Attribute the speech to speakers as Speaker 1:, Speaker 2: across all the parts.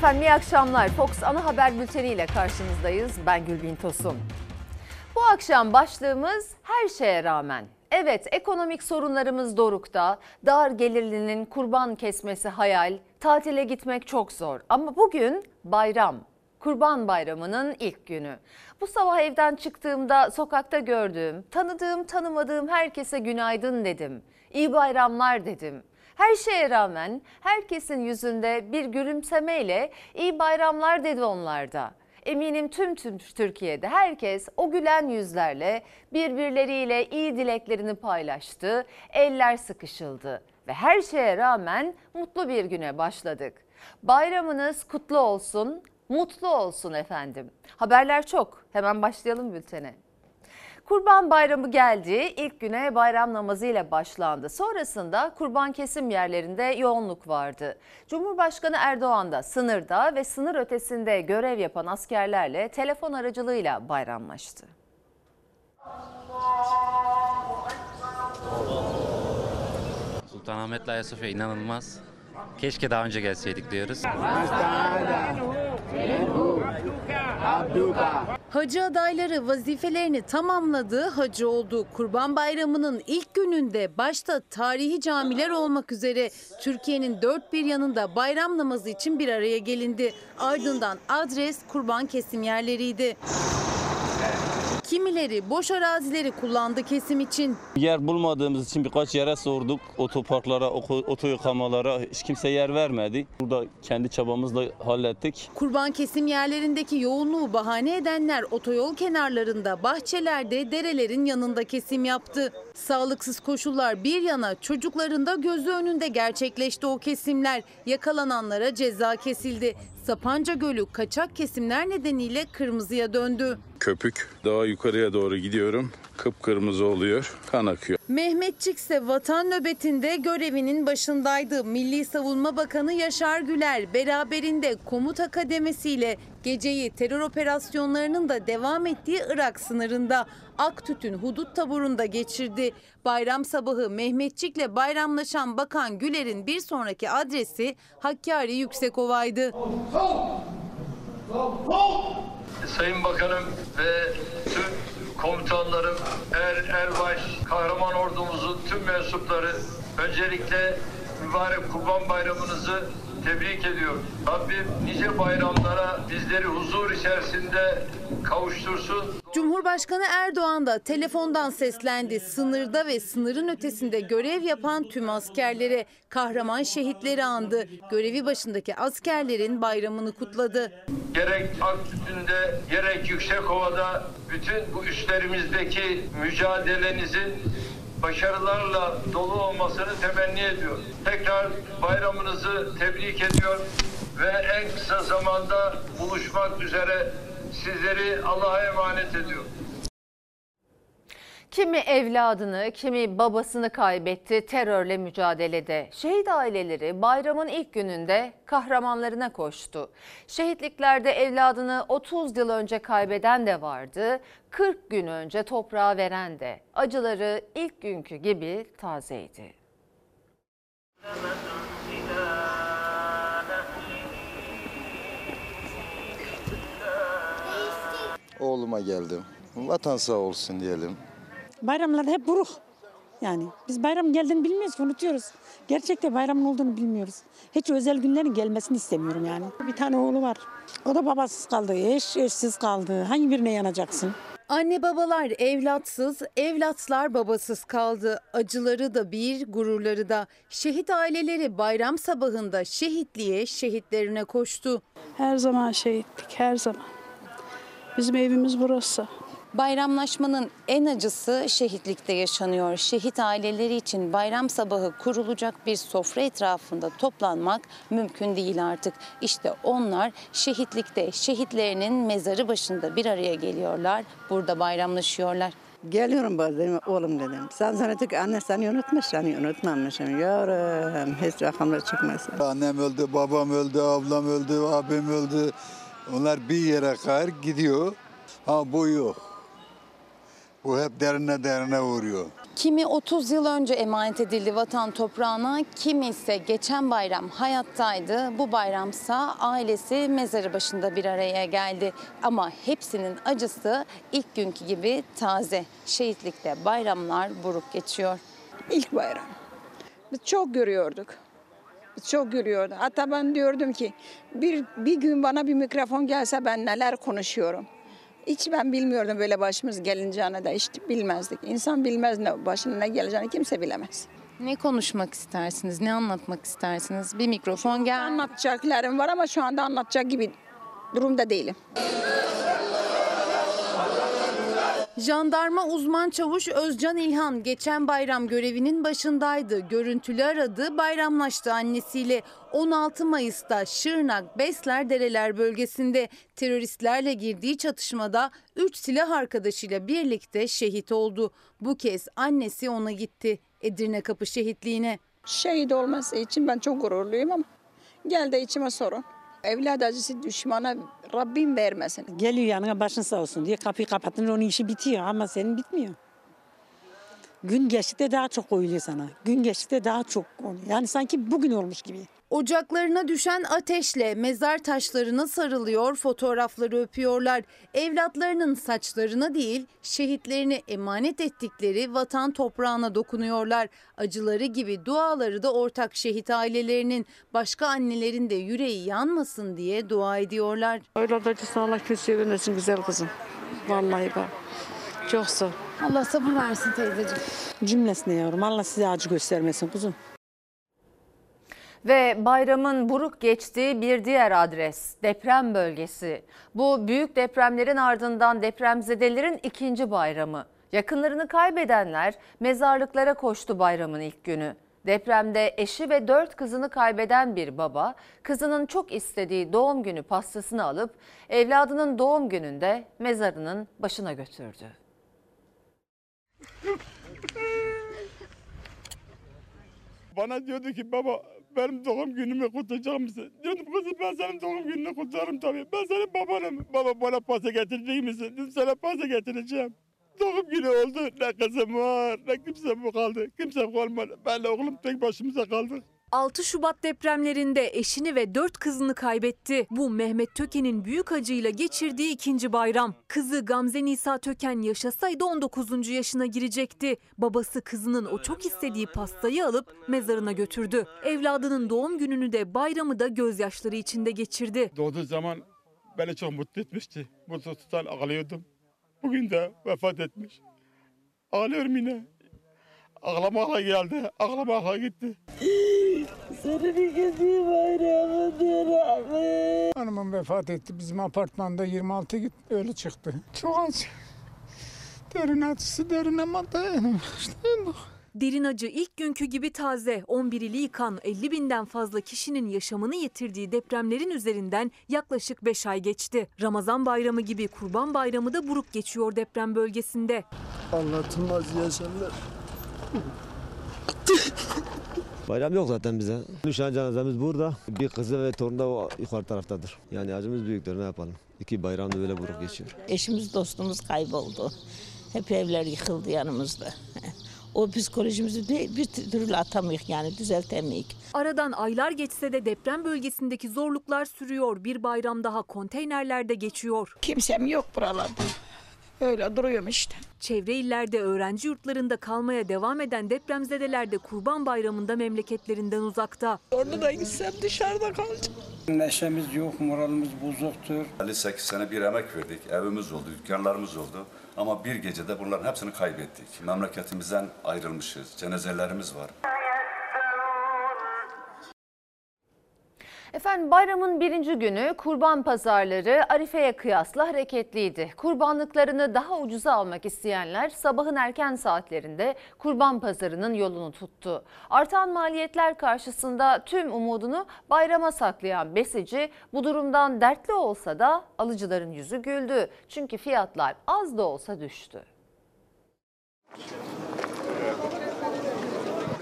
Speaker 1: Efendim iyi akşamlar. Fox Ana Haber Bülteni ile karşınızdayız. Ben Gülbin Tosun. Bu akşam başlığımız her şeye rağmen. Evet ekonomik sorunlarımız dorukta, dar gelirlinin kurban kesmesi hayal, tatile gitmek çok zor. Ama bugün bayram, Kurban Bayramı'nın ilk günü. Bu sabah evden çıktığımda sokakta gördüğüm, tanıdığım tanımadığım herkese günaydın dedim. İyi bayramlar dedim. Her şeye rağmen herkesin yüzünde bir gülümsemeyle iyi bayramlar dedi onlarda. Eminim tüm tüm Türkiye'de herkes o gülen yüzlerle birbirleriyle iyi dileklerini paylaştı, eller sıkışıldı ve her şeye rağmen mutlu bir güne başladık. Bayramınız kutlu olsun, mutlu olsun efendim. Haberler çok. Hemen başlayalım bültene. Kurban Bayramı geldi. İlk güne bayram namazıyla başlandı. Sonrasında kurban kesim yerlerinde yoğunluk vardı. Cumhurbaşkanı Erdoğan da sınırda ve sınır ötesinde görev yapan askerlerle telefon aracılığıyla bayramlaştı.
Speaker 2: Sultanahmet'le Ayasofya inanılmaz. Keşke daha önce gelseydik diyoruz.
Speaker 3: Hacı adayları vazifelerini tamamladı, hacı oldu. Kurban Bayramı'nın ilk gününde başta tarihi camiler olmak üzere Türkiye'nin dört bir yanında bayram namazı için bir araya gelindi. Ardından adres kurban kesim yerleriydi. Kimileri boş arazileri kullandı kesim için.
Speaker 4: Yer bulmadığımız için birkaç yere sorduk. Otoparklara, oto yıkamalara hiç kimse yer vermedi. Burada kendi çabamızla hallettik.
Speaker 3: Kurban kesim yerlerindeki yoğunluğu bahane edenler otoyol kenarlarında, bahçelerde, derelerin yanında kesim yaptı. Sağlıksız koşullar bir yana çocukların da gözü önünde gerçekleşti o kesimler. Yakalananlara ceza kesildi. Sapanca Gölü kaçak kesimler nedeniyle kırmızıya döndü.
Speaker 5: köpük. Daha yukarıya doğru gidiyorum. Kıpkırmızı oluyor. Kan akıyor.
Speaker 3: Mehmetçik ise vatan nöbetinde görevinin başındaydı. Milli Savunma Bakanı Yaşar Güler beraberinde komuta kademesiyle geceyi terör operasyonlarının da devam ettiği Irak sınırında Aktüt'ün hudut taburunda geçirdi. Bayram sabahı Mehmetçik'le bayramlaşan Bakan Güler'in bir sonraki adresi Hakkari Yüksekova'ydı.
Speaker 6: Sayın Bakanım ve tüm komutanlarım, er, erbaş, kahraman ordumuzun tüm mensupları öncelikle mübarek Kurban Bayramınızı tebrik ediyorum. Rabbim nice bayramlara bizleri huzur içerisinde kavuştursun.
Speaker 3: Cumhurbaşkanı Erdoğan da telefondan seslendi. Sınırda ve sınırın ötesinde görev yapan tüm askerlere kahraman şehitleri andı. Görevi başındaki askerlerin bayramını kutladı.
Speaker 6: Gerek Aktütü'nde gerek Yüksekova'da bütün bu üstlerimizdeki mücadelenizin başarılarla dolu olmasını temenni ediyorum. Tekrar bayramınızı tebrik ediyor ve en kısa zamanda buluşmak üzere sizleri Allah'a emanet ediyorum.
Speaker 1: Kimi evladını, kimi babasını kaybetti terörle mücadelede. Şehit aileleri bayramın ilk gününde kahramanlarına koştu. Şehitliklerde evladını 30 yıl önce kaybeden de vardı, 40 gün önce toprağa veren de. Acıları ilk günkü gibi tazeydi.
Speaker 7: Oğluma geldim. Vatan sağ olsun diyelim.
Speaker 8: Bayramlarda hep buruk. Yani biz bayram geldiğini bilmiyoruz ki unutuyoruz. Gerçekte bayramın olduğunu bilmiyoruz. Hiç özel günlerin gelmesini istemiyorum yani. Bir tane oğlu var. O da babasız kaldı, eş eşsiz kaldı. Hangi birine yanacaksın?
Speaker 3: Anne babalar evlatsız, evlatlar babasız kaldı. Acıları da bir, gururları da. Şehit aileleri bayram sabahında şehitliğe, şehitlerine koştu.
Speaker 9: Her zaman şehittik, her zaman. Bizim evimiz burası.
Speaker 10: Bayramlaşmanın en acısı şehitlikte yaşanıyor. Şehit aileleri için bayram sabahı kurulacak bir sofra etrafında toplanmak mümkün değil artık. İşte onlar şehitlikte şehitlerinin mezarı başında bir araya geliyorlar. Burada bayramlaşıyorlar.
Speaker 11: Geliyorum bazen oğlum dedim. Sen zannettik anne seni unutmuş, seni unutmamışım. Yavrum hiç rakamlar çıkmasın.
Speaker 12: Annem öldü, babam öldü, ablam öldü, abim öldü. Onlar bir yere kadar gidiyor. Ama bu yok. Bu hep derine derine vuruyor.
Speaker 10: Kimi 30 yıl önce emanet edildi vatan toprağına, kimi ise geçen bayram hayattaydı. Bu bayramsa ailesi mezarı başında bir araya geldi. Ama hepsinin acısı ilk günkü gibi taze. Şehitlikte bayramlar buruk geçiyor.
Speaker 13: İlk bayram. Biz çok görüyorduk. Biz çok görüyorduk. Hatta ben diyordum ki bir, bir gün bana bir mikrofon gelse ben neler konuşuyorum. Hiç ben bilmiyordum böyle başımız gelineceğini de hiç bilmezdik. İnsan bilmez ne başına ne geleceğini kimse bilemez.
Speaker 10: Ne konuşmak istersiniz, ne anlatmak istersiniz? Bir mikrofon gel.
Speaker 13: Anlatacaklarım var ama şu anda anlatacak gibi durumda değilim.
Speaker 3: Jandarma uzman çavuş Özcan İlhan geçen bayram görevinin başındaydı. Görüntülü aradı, bayramlaştı annesiyle. 16 Mayıs'ta Şırnak Besler Dereler bölgesinde teröristlerle girdiği çatışmada 3 silah arkadaşıyla birlikte şehit oldu. Bu kez annesi ona gitti Edirne Kapı şehitliğine.
Speaker 13: Şehit olması için ben çok gururluyum ama gel de içime sorun. Evlat acısı düşmana Rabbim vermesin.
Speaker 8: Geliyor yanına başın sağ olsun diye kapıyı kapatın onun işi bitiyor ama senin bitmiyor. Gün geçtikçe daha çok koyuluyor sana. Gün geçtikçe daha çok. Yani sanki bugün olmuş gibi.
Speaker 3: Ocaklarına düşen ateşle mezar taşlarına sarılıyor, fotoğrafları öpüyorlar. Evlatlarının saçlarına değil, şehitlerini emanet ettikleri vatan toprağına dokunuyorlar. Acıları gibi duaları da ortak şehit ailelerinin, başka annelerin de yüreği yanmasın diye dua ediyorlar.
Speaker 8: Öyle acısı Allah kötüye vermesin güzel kızım. Vallahi bak. Çok sağ ol.
Speaker 10: Allah sabır versin teyzeciğim.
Speaker 8: Cümlesine yavrum. Allah size acı göstermesin kuzum.
Speaker 1: Ve bayramın buruk geçtiği bir diğer adres deprem bölgesi. Bu büyük depremlerin ardından depremzedelerin ikinci bayramı. Yakınlarını kaybedenler mezarlıklara koştu bayramın ilk günü. Depremde eşi ve dört kızını kaybeden bir baba, kızının çok istediği doğum günü pastasını alıp evladının doğum gününde mezarının başına götürdü.
Speaker 14: Bana diyordu ki baba benim doğum günümü kutlayacak mısın? Diyordum kızım ben senin doğum gününü kutlarım tabii. Ben senin babanım. Baba bana pasta getirecek misin? Dedim sana pasta getireceğim. Doğum günü oldu. Ne kızım var ne kimse kaldı. Kimse kalmadı. Benle oğlum tek başımıza kaldık.
Speaker 15: 6 Şubat depremlerinde eşini ve 4 kızını kaybetti. Bu Mehmet Töken'in büyük acıyla geçirdiği ikinci bayram. Kızı Gamze Nisa Töken yaşasaydı 19. yaşına girecekti. Babası kızının o çok istediği pastayı alıp mezarına götürdü. Evladının doğum gününü de bayramı da gözyaşları içinde geçirdi.
Speaker 14: Doğduğu zaman beni çok mutlu etmişti. Mutlu tutan ağlıyordum. Bugün de vefat etmiş. Ağlıyorum yine. Ağlamakla geldi, ağlamakla gitti.
Speaker 16: Senin gezi bayramıdır abi.
Speaker 17: Hanımım vefat etti. Bizim apartmanda 26 git öyle çıktı. Çok acı. Derin acısı derin ama bu.
Speaker 15: Derin acı ilk günkü gibi taze. 11 ili yıkan 50 binden fazla kişinin yaşamını yitirdiği depremlerin üzerinden yaklaşık 5 ay geçti. Ramazan bayramı gibi kurban bayramı da buruk geçiyor deprem bölgesinde.
Speaker 16: Anlatılmaz yaşanır.
Speaker 18: Bayram yok zaten bize. Şu an cenazemiz burada. Bir kızı ve torun da yukarı taraftadır. Yani acımız büyüktür ne yapalım. İki bayram da böyle buruk geçiyor.
Speaker 19: Eşimiz dostumuz kayboldu. Hep evler yıkıldı yanımızda. O psikolojimizi bir, bir türlü atamıyık yani düzeltemeyik.
Speaker 15: Aradan aylar geçse de deprem bölgesindeki zorluklar sürüyor. Bir bayram daha konteynerlerde geçiyor.
Speaker 13: Kimsem yok buralarda. Öyle duruyorum işte.
Speaker 15: Çevre illerde öğrenci yurtlarında kalmaya devam eden depremzedeler de Kurban Bayramı'nda memleketlerinden uzakta.
Speaker 13: Orada da gitsem dışarıda kalacağım.
Speaker 20: Neşemiz yok, moralimiz bozuktur. 58 sene bir emek verdik. Evimiz oldu, dükkanlarımız oldu. Ama bir gecede bunların hepsini kaybettik. Memleketimizden ayrılmışız. Cenazelerimiz var.
Speaker 1: Efendim bayramın birinci günü kurban pazarları Arife'ye kıyasla hareketliydi. Kurbanlıklarını daha ucuza almak isteyenler sabahın erken saatlerinde kurban pazarının yolunu tuttu. Artan maliyetler karşısında tüm umudunu bayrama saklayan besici bu durumdan dertli olsa da alıcıların yüzü güldü. Çünkü fiyatlar az da olsa düştü.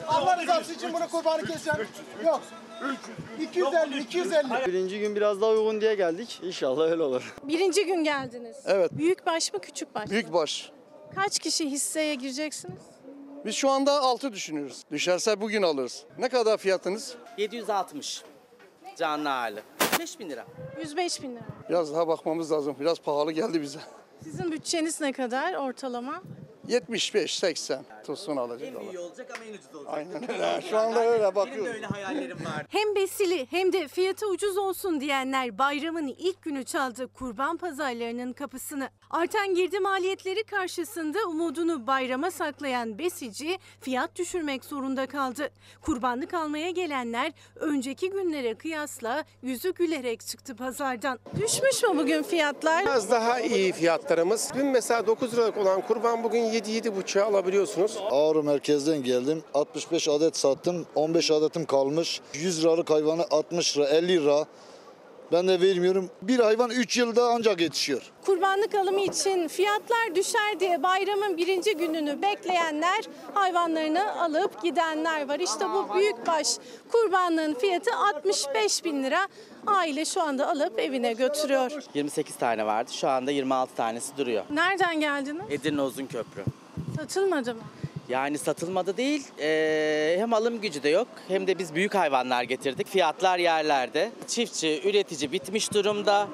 Speaker 21: Allah rızası için bunu kurbanı keseceğim. Yok. 250, 250.
Speaker 22: Birinci gün biraz daha uygun diye geldik. İnşallah öyle olur.
Speaker 23: Birinci gün geldiniz.
Speaker 22: Evet.
Speaker 23: Büyük baş mı küçük baş?
Speaker 22: Büyük baş.
Speaker 23: Kaç kişi hisseye gireceksiniz?
Speaker 24: Biz şu anda 6 düşünüyoruz. Düşerse bugün alırız. Ne kadar fiyatınız?
Speaker 25: 760 canlı hali. 5000 lira.
Speaker 23: 105 bin lira.
Speaker 24: Biraz daha bakmamız lazım. Biraz pahalı geldi bize.
Speaker 23: Sizin bütçeniz ne kadar ortalama?
Speaker 24: 75-80 tosun alacak.
Speaker 25: En büyüğü olacak ama en ucuz olacak.
Speaker 24: Aynen öyle. Şu anda öyle
Speaker 25: Benim de
Speaker 24: bakıyorum.
Speaker 25: öyle hayallerim var.
Speaker 23: Hem besili hem de fiyatı ucuz olsun diyenler bayramın ilk günü çaldı kurban pazarlarının kapısını. Artan girdi maliyetleri karşısında umudunu bayrama saklayan besici fiyat düşürmek zorunda kaldı. Kurbanlık almaya gelenler önceki günlere kıyasla yüzü gülerek çıktı pazardan. Düşmüş mü bugün fiyatlar?
Speaker 22: Biraz daha iyi fiyatlarımız. Dün mesela 9 liralık olan kurban bugün 7-7,5'a alabiliyorsunuz.
Speaker 26: Ağrı merkezden geldim. 65 adet sattım. 15 adetim kalmış. 100 liralık hayvanı 60 lira, 50 lira. Ben de vermiyorum. Bir hayvan 3 yılda ancak yetişiyor.
Speaker 23: Kurbanlık alımı için fiyatlar düşer diye bayramın birinci gününü bekleyenler hayvanlarını alıp gidenler var. İşte bu büyükbaş kurbanlığın fiyatı 65 bin lira. Aile şu anda alıp evine götürüyor.
Speaker 25: 28 tane vardı. Şu anda 26 tanesi duruyor.
Speaker 23: Nereden geldiniz?
Speaker 25: Edirne Uzunköprü.
Speaker 23: Satılmadı mı?
Speaker 25: Yani satılmadı değil. eee, hem alım gücü de yok hem de biz büyük hayvanlar getirdik. Fiyatlar yerlerde. Çiftçi, üretici bitmiş durumda.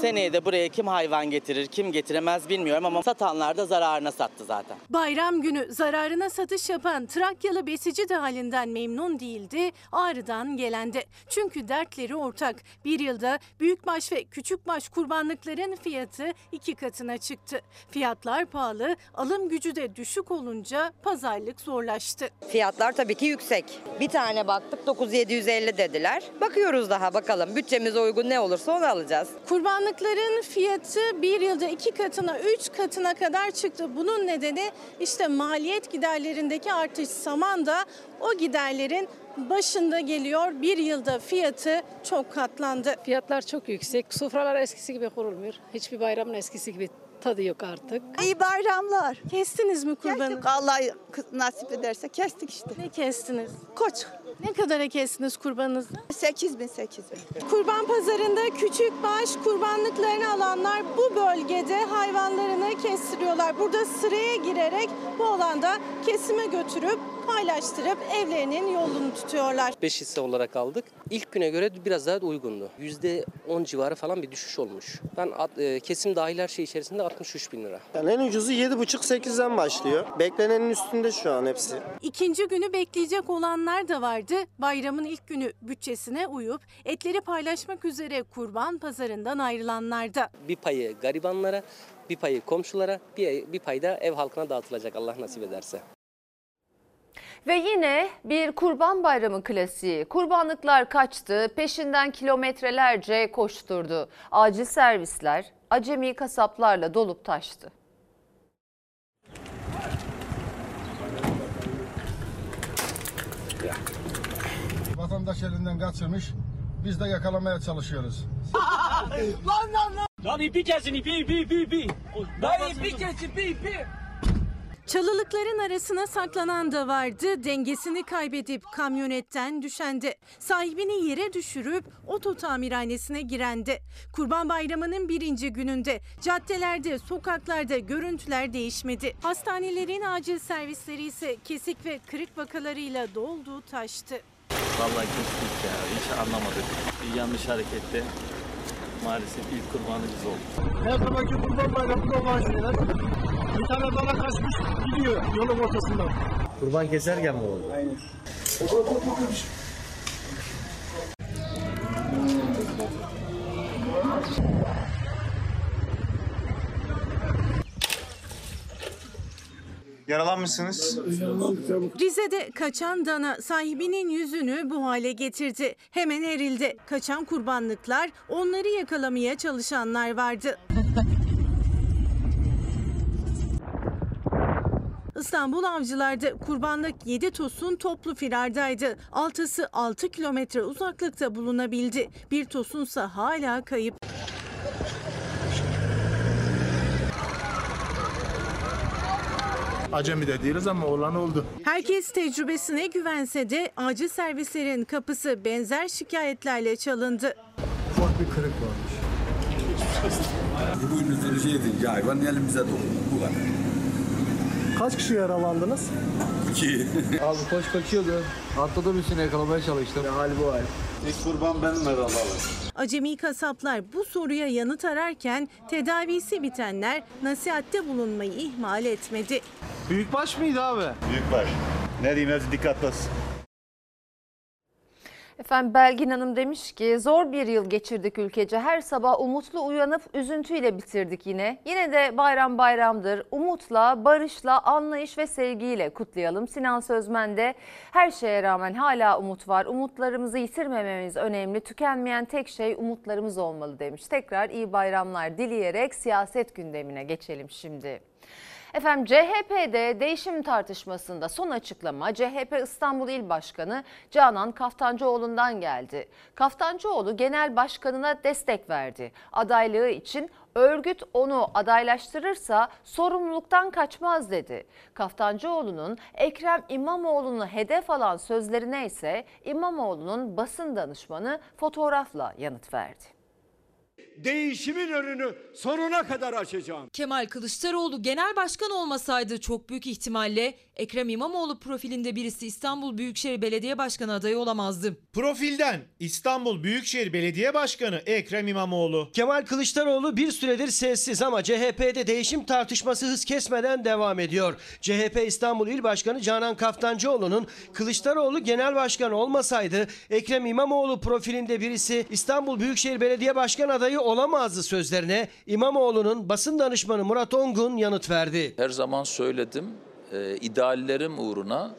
Speaker 25: Seneye de buraya kim hayvan getirir, kim getiremez bilmiyorum ama satanlar da zararına sattı zaten.
Speaker 23: Bayram günü zararına satış yapan Trakyalı besici de halinden memnun değildi. Ağrı'dan gelendi. Çünkü dertleri ortak. Bir yılda büyükbaş ve küçükbaş kurbanlıkların fiyatı iki katına çıktı. Fiyatlar pahalı, alım gücü de düşük olunca pazarlık zorlaştı.
Speaker 27: Fiyatlar tabii ki yüksek. Bir tane baktık 9750 dediler. Bakıyoruz daha bakalım. Bütçemize uygun ne olursa onu alacağız.
Speaker 23: Kurbanlıkların fiyatı bir yılda iki katına, üç katına kadar çıktı. Bunun nedeni işte maliyet giderlerindeki artış saman da o giderlerin başında geliyor. Bir yılda fiyatı çok katlandı.
Speaker 28: Fiyatlar çok yüksek. Sofralar eskisi gibi kurulmuyor. Hiçbir bayramın eskisi gibi tadı yok artık.
Speaker 23: İyi bayramlar. Kestiniz mi kurbanı?
Speaker 29: Kestik Allah nasip ederse kestik işte.
Speaker 23: Ne kestiniz?
Speaker 29: Koç.
Speaker 23: Ne kadara kestiniz kurbanınızı?
Speaker 29: 8 bin 8 bin.
Speaker 23: Kurban pazarında küçük baş kurbanlıklarını alanlar bu bölgede hayvanlarını kestiriyorlar. Burada sıraya girerek bu alanda kesime götürüp paylaştırıp evlerinin yolunu tutuyorlar.
Speaker 30: 5 hisse olarak aldık. İlk güne göre biraz daha uygundu. %10 civarı falan bir düşüş olmuş. Ben e, kesim dahil her şey içerisinde 63 bin lira.
Speaker 22: Yani en ucuzu 7,5-8'den başlıyor. Beklenenin üstünde şu an hepsi.
Speaker 23: İkinci günü bekleyecek olanlar da vardı. Bayramın ilk günü bütçesine uyup etleri paylaşmak üzere kurban pazarından ayrılanlar da.
Speaker 30: Bir payı garibanlara, bir payı komşulara, bir, bir pay da ev halkına dağıtılacak Allah nasip ederse.
Speaker 1: Ve yine bir kurban bayramı klasiği. Kurbanlıklar kaçtı, peşinden kilometrelerce koşturdu. Acil servisler acemi kasaplarla dolup taştı.
Speaker 24: Vatandaş elinden kaçırmış. Biz de yakalamaya çalışıyoruz.
Speaker 31: lan lan lan. Lan ipi kesin ipi ipi ipi ipi. Lan ipi kesin ipi ipi.
Speaker 23: Çalılıkların arasına saklanan da vardı. Dengesini kaybedip kamyonetten düşendi. Sahibini yere düşürüp oto tamirhanesine girendi. Kurban Bayramı'nın birinci gününde caddelerde, sokaklarda görüntüler değişmedi. Hastanelerin acil servisleri ise kesik ve kırık vakalarıyla doldu taştı.
Speaker 32: Vallahi kestik ya. Hiç anlamadık. Bir yanlış harekette maalesef ilk kurbanı biz olduk.
Speaker 24: Her zamanki kurban bayramında olan şeyler. Bir tane dana kaçmış gidiyor yolun ortasında.
Speaker 32: Kurban keserken mi oldu?
Speaker 24: Aynen.
Speaker 33: Yaralanmışsınız.
Speaker 23: Rize'de kaçan dana sahibinin yüzünü bu hale getirdi. Hemen erildi. Kaçan kurbanlıklar onları yakalamaya çalışanlar vardı. İstanbul Avcılar'da kurbanlık 7 tosun toplu firardaydı. Altısı 6 kilometre uzaklıkta bulunabildi. Bir tosunsa hala kayıp.
Speaker 33: Acemi de değiliz ama olan oldu.
Speaker 23: Herkes tecrübesine güvense de acil servislerin kapısı benzer şikayetlerle çalındı.
Speaker 24: Ufak bir kırık varmış.
Speaker 20: Bu yüzden şey edince hayvan elimize dokundu. Bu kadar.
Speaker 24: Kaç kişi yaralandınız?
Speaker 20: İki.
Speaker 34: Abi koş kaçıyordu. Atladım üstüne yakalamaya çalıştım. hal bu hal.
Speaker 20: İlk kurban benim herhalde.
Speaker 23: Acemi kasaplar bu soruya yanıt ararken tedavisi bitenler nasihatte bulunmayı ihmal etmedi.
Speaker 24: Büyükbaş mıydı abi?
Speaker 20: Büyükbaş. Ne diyeyim hepsi dikkat olsun.
Speaker 1: Efendim Belgin Hanım demiş ki zor bir yıl geçirdik ülkece. Her sabah umutlu uyanıp üzüntüyle bitirdik yine. Yine de bayram bayramdır. Umutla, barışla, anlayış ve sevgiyle kutlayalım. Sinan Sözmen de her şeye rağmen hala umut var. Umutlarımızı yitirmememiz önemli. Tükenmeyen tek şey umutlarımız olmalı demiş. Tekrar iyi bayramlar dileyerek siyaset gündemine geçelim şimdi. Efendim CHP'de değişim tartışmasında son açıklama CHP İstanbul İl Başkanı Canan Kaftancıoğlu'ndan geldi. Kaftancıoğlu genel başkanına destek verdi. Adaylığı için örgüt onu adaylaştırırsa sorumluluktan kaçmaz dedi. Kaftancıoğlu'nun Ekrem İmamoğlu'nu hedef alan sözlerine ise İmamoğlu'nun basın danışmanı fotoğrafla yanıt verdi
Speaker 24: değişimin önünü sonuna kadar açacağım.
Speaker 35: Kemal Kılıçdaroğlu genel başkan olmasaydı çok büyük ihtimalle Ekrem İmamoğlu profilinde birisi İstanbul Büyükşehir Belediye Başkanı adayı olamazdı.
Speaker 24: Profilden İstanbul Büyükşehir Belediye Başkanı Ekrem İmamoğlu.
Speaker 36: Kemal Kılıçdaroğlu bir süredir sessiz ama CHP'de değişim tartışması hız kesmeden devam ediyor. CHP İstanbul İl Başkanı Canan Kaftancıoğlu'nun Kılıçdaroğlu genel başkan olmasaydı Ekrem İmamoğlu profilinde birisi İstanbul Büyükşehir Belediye Başkan adayı olamazdı sözlerine İmamoğlu'nun basın danışmanı Murat Ongun yanıt verdi.
Speaker 37: Her zaman söyledim e, ideallerim uğruna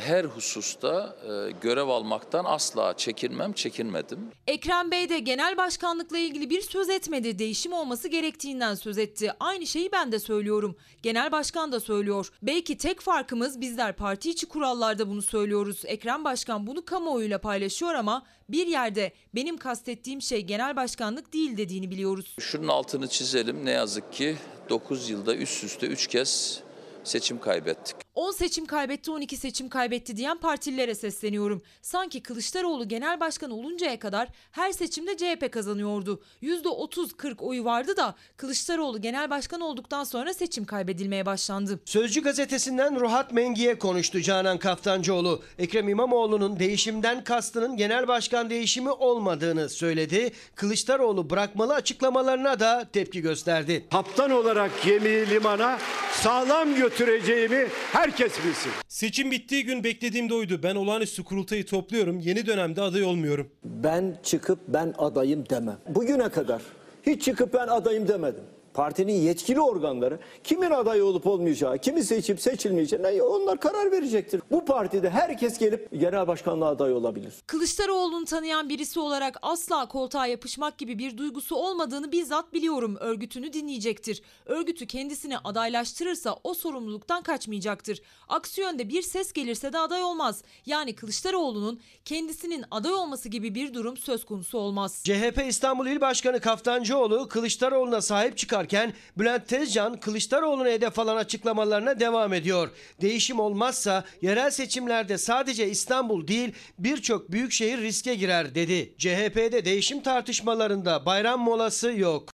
Speaker 37: her hususta e, görev almaktan asla çekinmem, çekinmedim.
Speaker 35: Ekrem Bey de genel başkanlıkla ilgili bir söz etmedi. Değişim olması gerektiğinden söz etti. Aynı şeyi ben de söylüyorum. Genel başkan da söylüyor. Belki tek farkımız bizler parti içi kurallarda bunu söylüyoruz. Ekrem Başkan bunu kamuoyuyla paylaşıyor ama bir yerde benim kastettiğim şey genel başkanlık değil dediğini biliyoruz.
Speaker 37: Şunun altını çizelim ne yazık ki 9 yılda üst üste 3 kez seçim kaybettik.
Speaker 35: 10 seçim kaybetti 12 seçim kaybetti diyen partililere sesleniyorum. Sanki Kılıçdaroğlu genel başkan oluncaya kadar her seçimde CHP kazanıyordu. %30-40 oyu vardı da Kılıçdaroğlu genel başkan olduktan sonra seçim kaybedilmeye başlandı.
Speaker 36: Sözcü gazetesinden Ruhat Mengi'ye konuştu Canan Kaftancıoğlu. Ekrem İmamoğlu'nun değişimden kastının genel başkan değişimi olmadığını söyledi. Kılıçdaroğlu bırakmalı açıklamalarına da tepki gösterdi.
Speaker 24: Kaptan olarak gemiyi limana sağlam götüreceğimi herkes bilsin.
Speaker 38: Seçim bittiği gün beklediğim de oydu. Ben olağanüstü kurultayı topluyorum. Yeni dönemde aday olmuyorum.
Speaker 24: Ben çıkıp ben adayım demem. Bugüne kadar hiç çıkıp ben adayım demedim. Partinin yetkili organları kimin aday olup olmayacağı, kimi seçip seçilmeyeceğine onlar karar verecektir. Bu partide herkes gelip genel başkanlığa aday olabilir.
Speaker 35: Kılıçdaroğlu'nu tanıyan birisi olarak asla koltuğa yapışmak gibi bir duygusu olmadığını bizzat biliyorum. Örgütünü dinleyecektir. Örgütü kendisini adaylaştırırsa o sorumluluktan kaçmayacaktır. Aksi yönde bir ses gelirse de aday olmaz. Yani Kılıçdaroğlu'nun kendisinin aday olması gibi bir durum söz konusu olmaz.
Speaker 36: CHP İstanbul İl Başkanı Kaftancıoğlu Kılıçdaroğlu'na sahip çıkarken Bülent Tezcan Kılıçdaroğlu'na hedef alan açıklamalarına devam ediyor. Değişim olmazsa yerel seçimlerde sadece İstanbul değil birçok büyük şehir riske girer dedi. CHP'de değişim tartışmalarında bayram molası yok.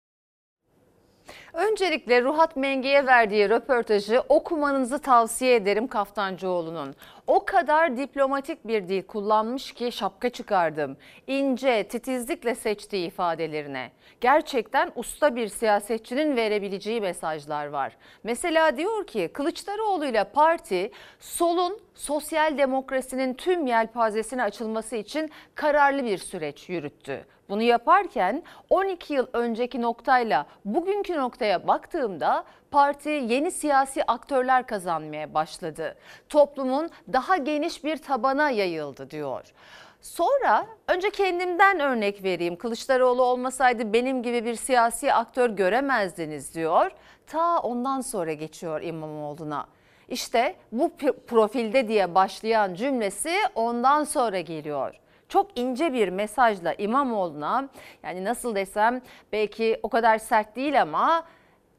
Speaker 1: Öncelikle Ruhat Mengi'ye verdiği röportajı okumanızı tavsiye ederim Kaftancıoğlu'nun. O kadar diplomatik bir dil kullanmış ki şapka çıkardım. İnce, titizlikle seçtiği ifadelerine. Gerçekten usta bir siyasetçinin verebileceği mesajlar var. Mesela diyor ki Kılıçdaroğlu ile parti solun sosyal demokrasinin tüm yelpazesine açılması için kararlı bir süreç yürüttü. Bunu yaparken 12 yıl önceki noktayla bugünkü noktaya baktığımda parti yeni siyasi aktörler kazanmaya başladı. Toplumun daha geniş bir tabana yayıldı diyor. Sonra önce kendimden örnek vereyim. Kılıçdaroğlu olmasaydı benim gibi bir siyasi aktör göremezdiniz diyor. Ta ondan sonra geçiyor İmamoğlu'na. İşte bu profilde diye başlayan cümlesi ondan sonra geliyor çok ince bir mesajla İmamoğlu'na yani nasıl desem belki o kadar sert değil ama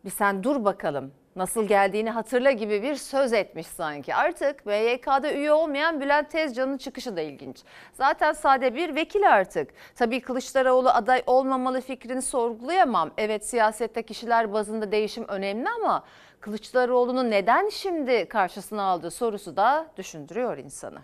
Speaker 1: bir sen dur bakalım Nasıl geldiğini hatırla gibi bir söz etmiş sanki. Artık MYK'da üye olmayan Bülent Tezcan'ın çıkışı da ilginç. Zaten sade bir vekil artık. Tabii Kılıçdaroğlu aday olmamalı fikrini sorgulayamam. Evet siyasette kişiler bazında değişim önemli ama Kılıçdaroğlu'nu neden şimdi karşısına aldığı sorusu da düşündürüyor insanı.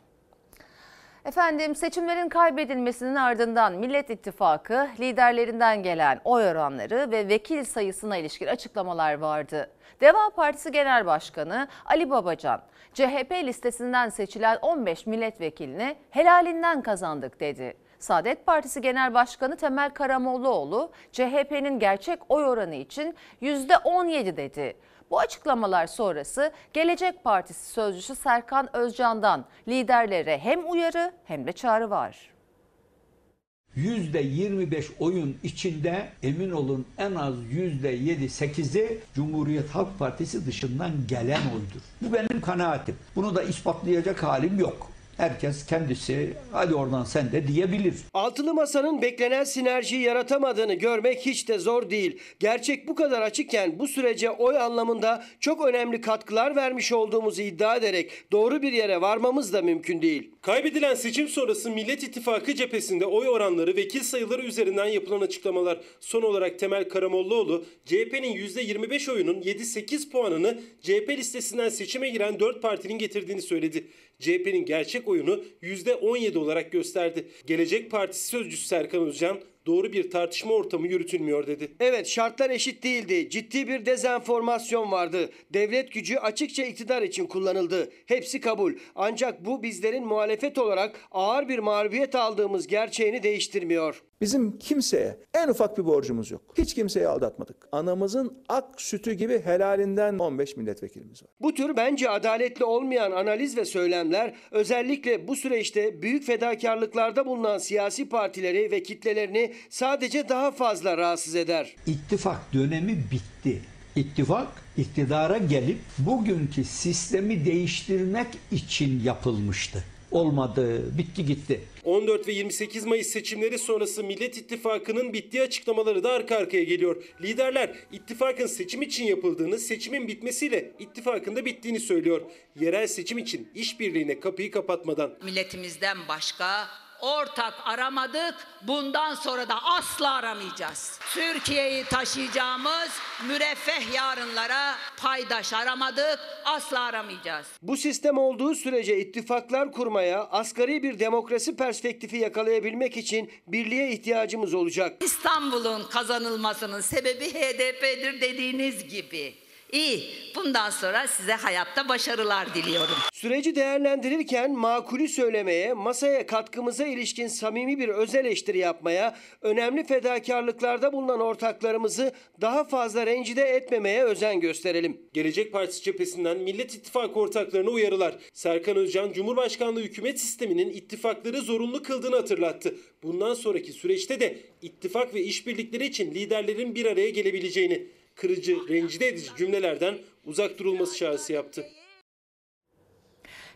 Speaker 1: Efendim seçimlerin kaybedilmesinin ardından Millet İttifakı liderlerinden gelen oy oranları ve vekil sayısına ilişkin açıklamalar vardı. Deva Partisi Genel Başkanı Ali Babacan, CHP listesinden seçilen 15 milletvekilini helalinden kazandık dedi. Saadet Partisi Genel Başkanı Temel Karamollaoğlu, CHP'nin gerçek oy oranı için %17 dedi. Bu açıklamalar sonrası Gelecek Partisi sözcüsü Serkan Özcan'dan liderlere hem uyarı hem de çağrı var.
Speaker 39: %25 oyun içinde emin olun en az %7-8'i Cumhuriyet Halk Partisi dışından gelen oydur. Bu benim kanaatim. Bunu da ispatlayacak halim yok. Herkes kendisi hadi oradan sen de diyebilir.
Speaker 36: Altılı Masa'nın beklenen sinerjiyi yaratamadığını görmek hiç de zor değil. Gerçek bu kadar açıkken bu sürece oy anlamında çok önemli katkılar vermiş olduğumuzu iddia ederek doğru bir yere varmamız da mümkün değil.
Speaker 38: Kaybedilen seçim sonrası Millet İttifakı cephesinde oy oranları, vekil sayıları üzerinden yapılan açıklamalar. Son olarak Temel Karamollaoğlu, CHP'nin %25 oyunun 7-8 puanını CHP listesinden seçime giren 4 partinin getirdiğini söyledi. CHP'nin gerçek oyunu %17 olarak gösterdi. Gelecek Partisi sözcüsü Serkan Özcan, doğru bir tartışma ortamı yürütülmüyor dedi.
Speaker 36: Evet şartlar eşit değildi. Ciddi bir dezenformasyon vardı. Devlet gücü açıkça iktidar için kullanıldı. Hepsi kabul. Ancak bu bizlerin muhalefet olarak ağır bir mağlubiyet aldığımız gerçeğini değiştirmiyor.
Speaker 40: Bizim kimseye en ufak bir borcumuz yok. Hiç kimseyi aldatmadık. Anamızın ak sütü gibi helalinden 15 milletvekilimiz var.
Speaker 36: Bu tür bence adaletli olmayan analiz ve söylemler özellikle bu süreçte büyük fedakarlıklarda bulunan siyasi partileri ve kitlelerini sadece daha fazla rahatsız eder.
Speaker 39: İttifak dönemi bitti. İttifak iktidara gelip bugünkü sistemi değiştirmek için yapılmıştı. Olmadı, bitti gitti.
Speaker 38: 14 ve 28 Mayıs seçimleri sonrası Millet İttifakı'nın bittiği açıklamaları da arka arkaya geliyor. Liderler ittifakın seçim için yapıldığını, seçimin bitmesiyle ittifakın da bittiğini söylüyor. Yerel seçim için işbirliğine kapıyı kapatmadan.
Speaker 41: Milletimizden başka ortak aramadık. Bundan sonra da asla aramayacağız. Türkiye'yi taşıyacağımız müreffeh yarınlara paydaş aramadık. Asla aramayacağız.
Speaker 36: Bu sistem olduğu sürece ittifaklar kurmaya, asgari bir demokrasi perspektifi yakalayabilmek için birliğe ihtiyacımız olacak.
Speaker 41: İstanbul'un kazanılmasının sebebi HDP'dir dediğiniz gibi. İyi. Bundan sonra size hayatta başarılar diliyorum.
Speaker 36: Süreci değerlendirirken makulü söylemeye, masaya katkımıza ilişkin samimi bir öz eleştiri yapmaya, önemli fedakarlıklarda bulunan ortaklarımızı daha fazla rencide etmemeye özen gösterelim.
Speaker 38: Gelecek Partisi cephesinden Millet İttifakı ortaklarına uyarılar. Serkan Özcan, Cumhurbaşkanlığı hükümet sisteminin ittifakları zorunlu kıldığını hatırlattı. Bundan sonraki süreçte de ittifak ve işbirlikleri için liderlerin bir araya gelebileceğini, kırıcı, rencide edici cümlelerden uzak durulması çağrısı yaptı.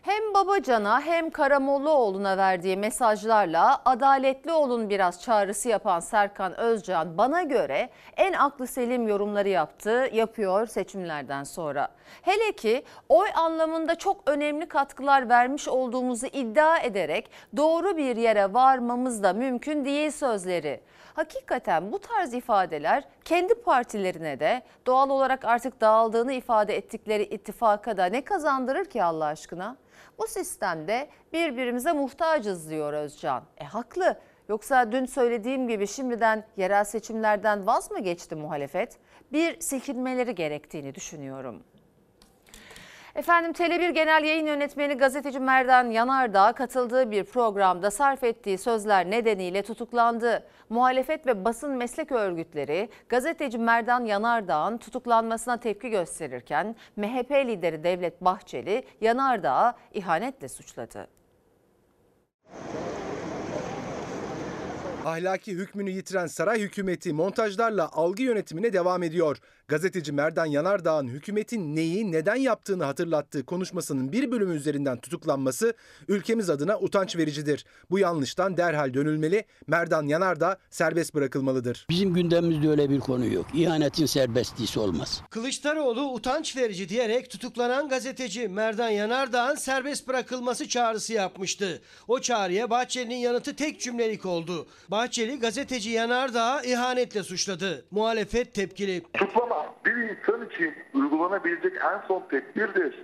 Speaker 1: Hem Babacan'a hem Karamollaoğlu'na verdiği mesajlarla adaletli olun biraz çağrısı yapan Serkan Özcan bana göre en aklı selim yorumları yaptı, yapıyor seçimlerden sonra. Hele ki oy anlamında çok önemli katkılar vermiş olduğumuzu iddia ederek doğru bir yere varmamız da mümkün değil sözleri. Hakikaten bu tarz ifadeler kendi partilerine de doğal olarak artık dağıldığını ifade ettikleri ittifaka da ne kazandırır ki Allah aşkına? Bu sistemde birbirimize muhtacız diyor Özcan. E haklı. Yoksa dün söylediğim gibi şimdiden yerel seçimlerden vaz mı geçti muhalefet? Bir silkinmeleri gerektiğini düşünüyorum. Efendim Tele1 Genel Yayın Yönetmeni gazeteci Merdan Yanardağ katıldığı bir programda sarf ettiği sözler nedeniyle tutuklandı. Muhalefet ve basın meslek örgütleri gazeteci Merdan Yanardağ'ın tutuklanmasına tepki gösterirken MHP lideri Devlet Bahçeli Yanardağ'ı ihanetle suçladı.
Speaker 42: Ahlaki hükmünü yitiren saray hükümeti montajlarla algı yönetimine devam ediyor. Gazeteci Merdan Yanardağ'ın hükümetin neyi neden yaptığını hatırlattığı konuşmasının bir bölümü üzerinden tutuklanması ülkemiz adına utanç vericidir. Bu yanlıştan derhal dönülmeli. Merdan Yanardağ serbest bırakılmalıdır.
Speaker 43: Bizim gündemimizde öyle bir konu yok. İhanetin serbestlisi olmaz.
Speaker 36: Kılıçdaroğlu utanç verici diyerek tutuklanan gazeteci Merdan Yanardağ'ın serbest bırakılması çağrısı yapmıştı. O çağrıya Bahçeli'nin yanıtı tek cümlelik oldu. Bahçeli gazeteci Yanardağ'ı ihanetle suçladı. Muhalefet tepkili.
Speaker 44: Tutuklama bir insan için uygulanabilecek en son tedbirdir.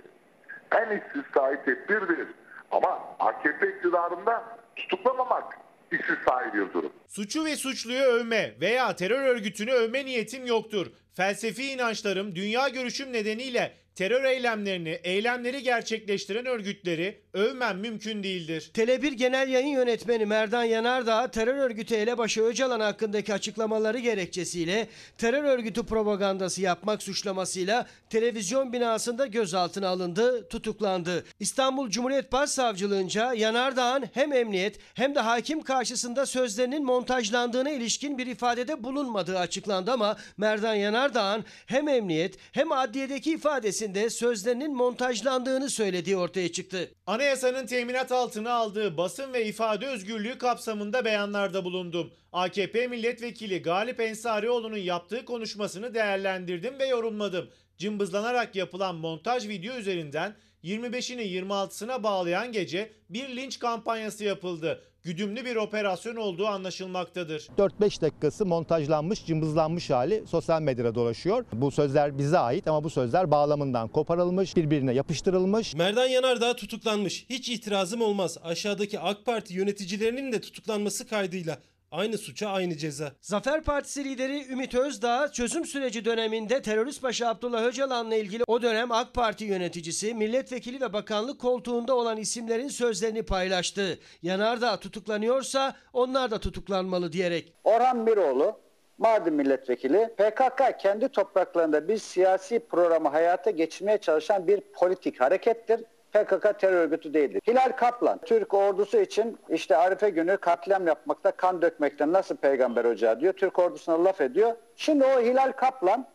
Speaker 44: En istisnai tedbirdir. Ama AKP iktidarında tutuklamamak istisnai bir durum.
Speaker 45: Suçu ve suçluyu övme veya terör örgütünü övme niyetim yoktur. Felsefi inançlarım, dünya görüşüm nedeniyle terör eylemlerini, eylemleri gerçekleştiren örgütleri övmem mümkün değildir.
Speaker 36: Tele1 Genel Yayın Yönetmeni Merdan Yanardağ terör örgütü elebaşı Öcalan hakkındaki açıklamaları gerekçesiyle terör örgütü propagandası yapmak suçlamasıyla televizyon binasında gözaltına alındı, tutuklandı. İstanbul Cumhuriyet Başsavcılığınca Yanardağ'ın hem emniyet hem de hakim karşısında sözlerinin montajlandığına ilişkin bir ifadede bulunmadığı açıklandı ama Merdan Yanardağ'ın hem emniyet hem adliyedeki ifadesinde sözlerinin montajlandığını söylediği ortaya çıktı.
Speaker 45: Anayasanın teminat altına aldığı basın ve ifade özgürlüğü kapsamında beyanlarda bulundum. AKP milletvekili Galip Ensarioğlu'nun yaptığı konuşmasını değerlendirdim ve yorumladım. Cımbızlanarak yapılan montaj video üzerinden 25'ini 26'sına bağlayan gece bir linç kampanyası yapıldı. Güdümlü bir operasyon olduğu anlaşılmaktadır.
Speaker 46: 4-5 dakikası montajlanmış, cımbızlanmış hali sosyal medyada dolaşıyor. Bu sözler bize ait ama bu sözler bağlamından koparılmış, birbirine yapıştırılmış.
Speaker 38: Merdan Yanardağ tutuklanmış. Hiç itirazım olmaz. Aşağıdaki AK Parti yöneticilerinin de tutuklanması kaydıyla aynı suça aynı ceza.
Speaker 36: Zafer Partisi lideri Ümit Özdağ çözüm süreci döneminde terörist başı Abdullah Öcalan'la ilgili o dönem AK Parti yöneticisi, milletvekili ve bakanlık koltuğunda olan isimlerin sözlerini paylaştı. Yanardağ tutuklanıyorsa onlar da tutuklanmalı diyerek.
Speaker 47: Orhan Miroğlu Mardin milletvekili PKK kendi topraklarında bir siyasi programı hayata geçirmeye çalışan bir politik harekettir. PKK terör örgütü değildir. Hilal Kaplan, Türk ordusu için işte Arife günü katliam yapmakta, kan dökmekte nasıl peygamber ocağı diyor. Türk ordusuna laf ediyor. Şimdi o Hilal Kaplan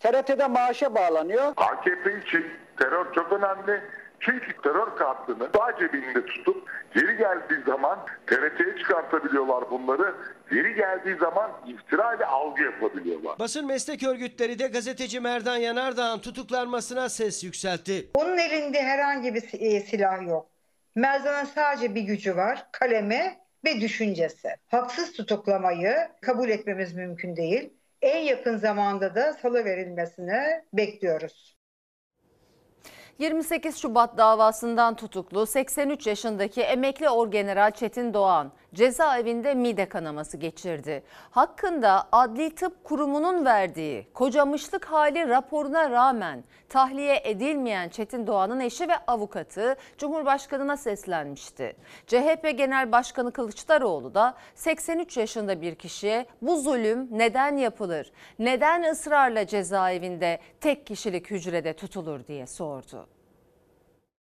Speaker 47: TRT'de maaşa bağlanıyor.
Speaker 44: AKP için terör çok önemli. Çünkü terör kartını sağ cebinde tutup geri geldiği zaman TRT'ye çıkartabiliyorlar bunları. Geri geldiği zaman iftira ile algı yapabiliyorlar.
Speaker 36: Basın meslek örgütleri de gazeteci Merdan Yanardağ'ın tutuklanmasına ses yükseltti.
Speaker 48: Onun elinde herhangi bir e, silah yok. Merdan'ın sadece bir gücü var. Kalemi ve düşüncesi. Haksız tutuklamayı kabul etmemiz mümkün değil. En yakın zamanda da salı verilmesini bekliyoruz.
Speaker 1: 28 Şubat davasından tutuklu 83 yaşındaki emekli orgeneral Çetin Doğan cezaevinde mide kanaması geçirdi. Hakkında Adli Tıp Kurumu'nun verdiği kocamışlık hali raporuna rağmen tahliye edilmeyen Çetin Doğan'ın eşi ve avukatı Cumhurbaşkanı'na seslenmişti. CHP Genel Başkanı Kılıçdaroğlu da 83 yaşında bir kişiye bu zulüm neden yapılır? Neden ısrarla cezaevinde tek kişilik hücrede tutulur diye sordu.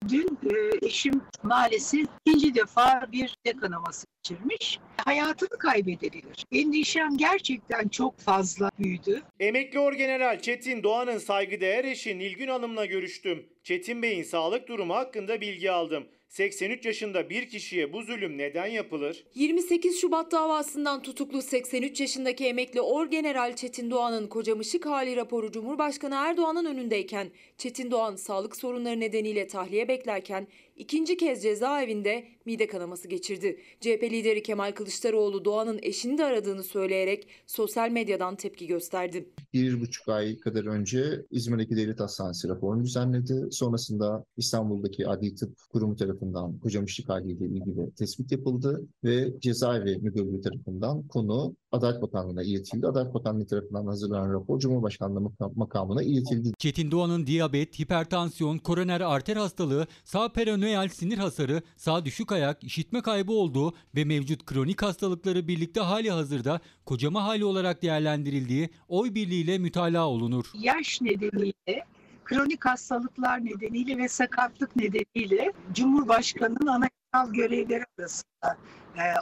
Speaker 49: Dün e, eşim maalesef ikinci defa bir de kanaması geçirmiş. Hayatını kaybedebilir. Endişem gerçekten çok fazla büyüdü.
Speaker 45: Emekli Orgeneral Çetin Doğan'ın saygıdeğer eşi Nilgün Hanım'la görüştüm. Çetin Bey'in sağlık durumu hakkında bilgi aldım. 83 yaşında bir kişiye bu zulüm neden yapılır?
Speaker 35: 28 Şubat davasından tutuklu 83 yaşındaki emekli Orgeneral Çetin Doğan'ın kocamışık hali raporu Cumhurbaşkanı Erdoğan'ın önündeyken Çetin Doğan sağlık sorunları nedeniyle tahliye beklerken ikinci kez cezaevinde mide kanaması geçirdi. CHP lideri Kemal Kılıçdaroğlu Doğan'ın eşini de aradığını söyleyerek sosyal medyadan tepki gösterdi.
Speaker 50: Bir buçuk ay kadar önce İzmir'deki Devlet Hastanesi raporunu düzenledi. Sonrasında İstanbul'daki Adli Tıp Kurumu tarafından kocamışlık haliyle ilgili tespit yapıldı ve cezaevi müdürlüğü tarafından konu Adalet Bakanlığı'na iletildi. Adalet Bakanlığı tarafından hazırlanan rapor Cumhurbaşkanlığı makamına iletildi.
Speaker 51: Çetin Doğan'ın diyabet, hipertansiyon, koroner arter hastalığı, sağ peritoneal sinir hasarı, sağ düşük ayak, işitme kaybı olduğu ve mevcut kronik hastalıkları birlikte hali hazırda kocama hali olarak değerlendirildiği oy birliğiyle mütalaa olunur.
Speaker 49: Yaş nedeniyle kronik hastalıklar nedeniyle ve sakatlık nedeniyle Cumhurbaşkanı'nın anayasal görevleri arasında